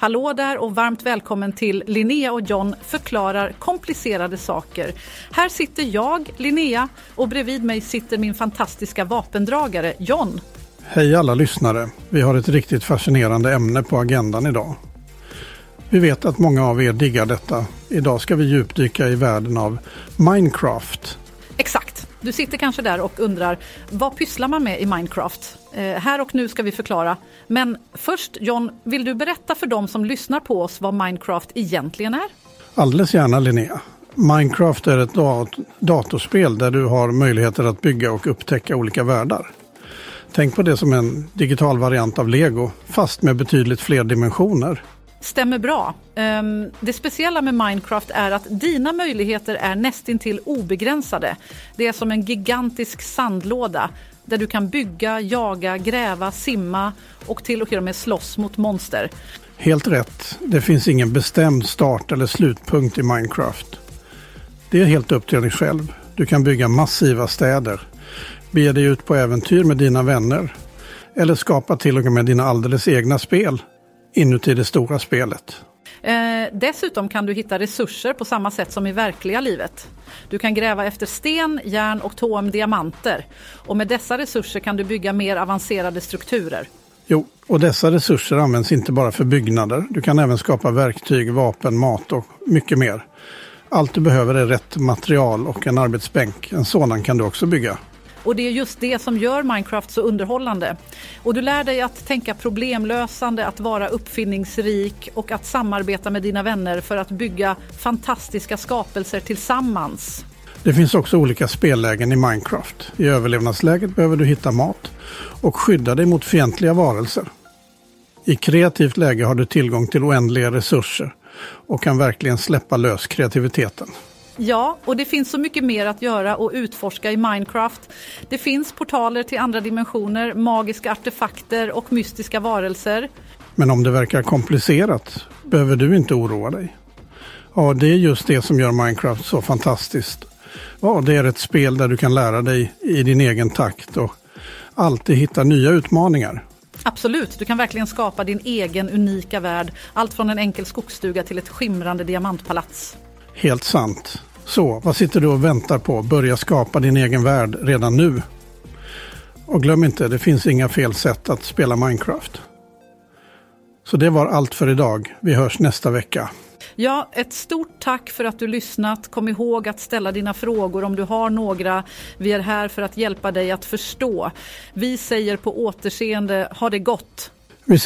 Hallå där och varmt välkommen till Linnea och John förklarar komplicerade saker. Här sitter jag, Linnea, och bredvid mig sitter min fantastiska vapendragare John. Hej alla lyssnare! Vi har ett riktigt fascinerande ämne på agendan idag. Vi vet att många av er diggar detta. Idag ska vi djupdyka i världen av Minecraft. Du sitter kanske där och undrar vad pysslar man med i Minecraft? Eh, här och nu ska vi förklara. Men först John, vill du berätta för dem som lyssnar på oss vad Minecraft egentligen är? Alldeles gärna Linnea. Minecraft är ett dat datorspel där du har möjligheter att bygga och upptäcka olika världar. Tänk på det som en digital variant av Lego, fast med betydligt fler dimensioner. Stämmer bra. Ehm, det speciella med Minecraft är att dina möjligheter är nästintill obegränsade. Det är som en gigantisk sandlåda där du kan bygga, jaga, gräva, simma och till och med slåss mot monster. Helt rätt. Det finns ingen bestämd start eller slutpunkt i Minecraft. Det är helt upp till dig själv. Du kan bygga massiva städer, bege dig ut på äventyr med dina vänner eller skapa till och med dina alldeles egna spel inuti det stora spelet. Eh, dessutom kan du hitta resurser på samma sätt som i verkliga livet. Du kan gräva efter sten, järn och tåm diamanter. Och med dessa resurser kan du bygga mer avancerade strukturer. Jo, och dessa resurser används inte bara för byggnader. Du kan även skapa verktyg, vapen, mat och mycket mer. Allt du behöver är rätt material och en arbetsbänk. En sådan kan du också bygga. Och det är just det som gör Minecraft så underhållande. Och du lär dig att tänka problemlösande, att vara uppfinningsrik och att samarbeta med dina vänner för att bygga fantastiska skapelser tillsammans. Det finns också olika spellägen i Minecraft. I överlevnadsläget behöver du hitta mat och skydda dig mot fientliga varelser. I kreativt läge har du tillgång till oändliga resurser och kan verkligen släppa lös kreativiteten. Ja, och det finns så mycket mer att göra och utforska i Minecraft. Det finns portaler till andra dimensioner, magiska artefakter och mystiska varelser. Men om det verkar komplicerat behöver du inte oroa dig. Ja, det är just det som gör Minecraft så fantastiskt. Ja, det är ett spel där du kan lära dig i din egen takt och alltid hitta nya utmaningar. Absolut, du kan verkligen skapa din egen unika värld. Allt från en enkel skogsstuga till ett skimrande diamantpalats. Helt sant. Så, vad sitter du och väntar på? Börja skapa din egen värld redan nu. Och glöm inte, det finns inga fel sätt att spela Minecraft. Så det var allt för idag. Vi hörs nästa vecka. Ja, ett stort tack för att du lyssnat. Kom ihåg att ställa dina frågor om du har några. Vi är här för att hjälpa dig att förstå. Vi säger på återseende, ha det gott. Vi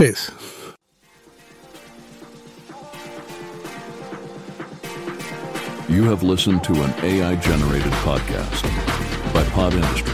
You have listened to an AI generated podcast by Pod Industries.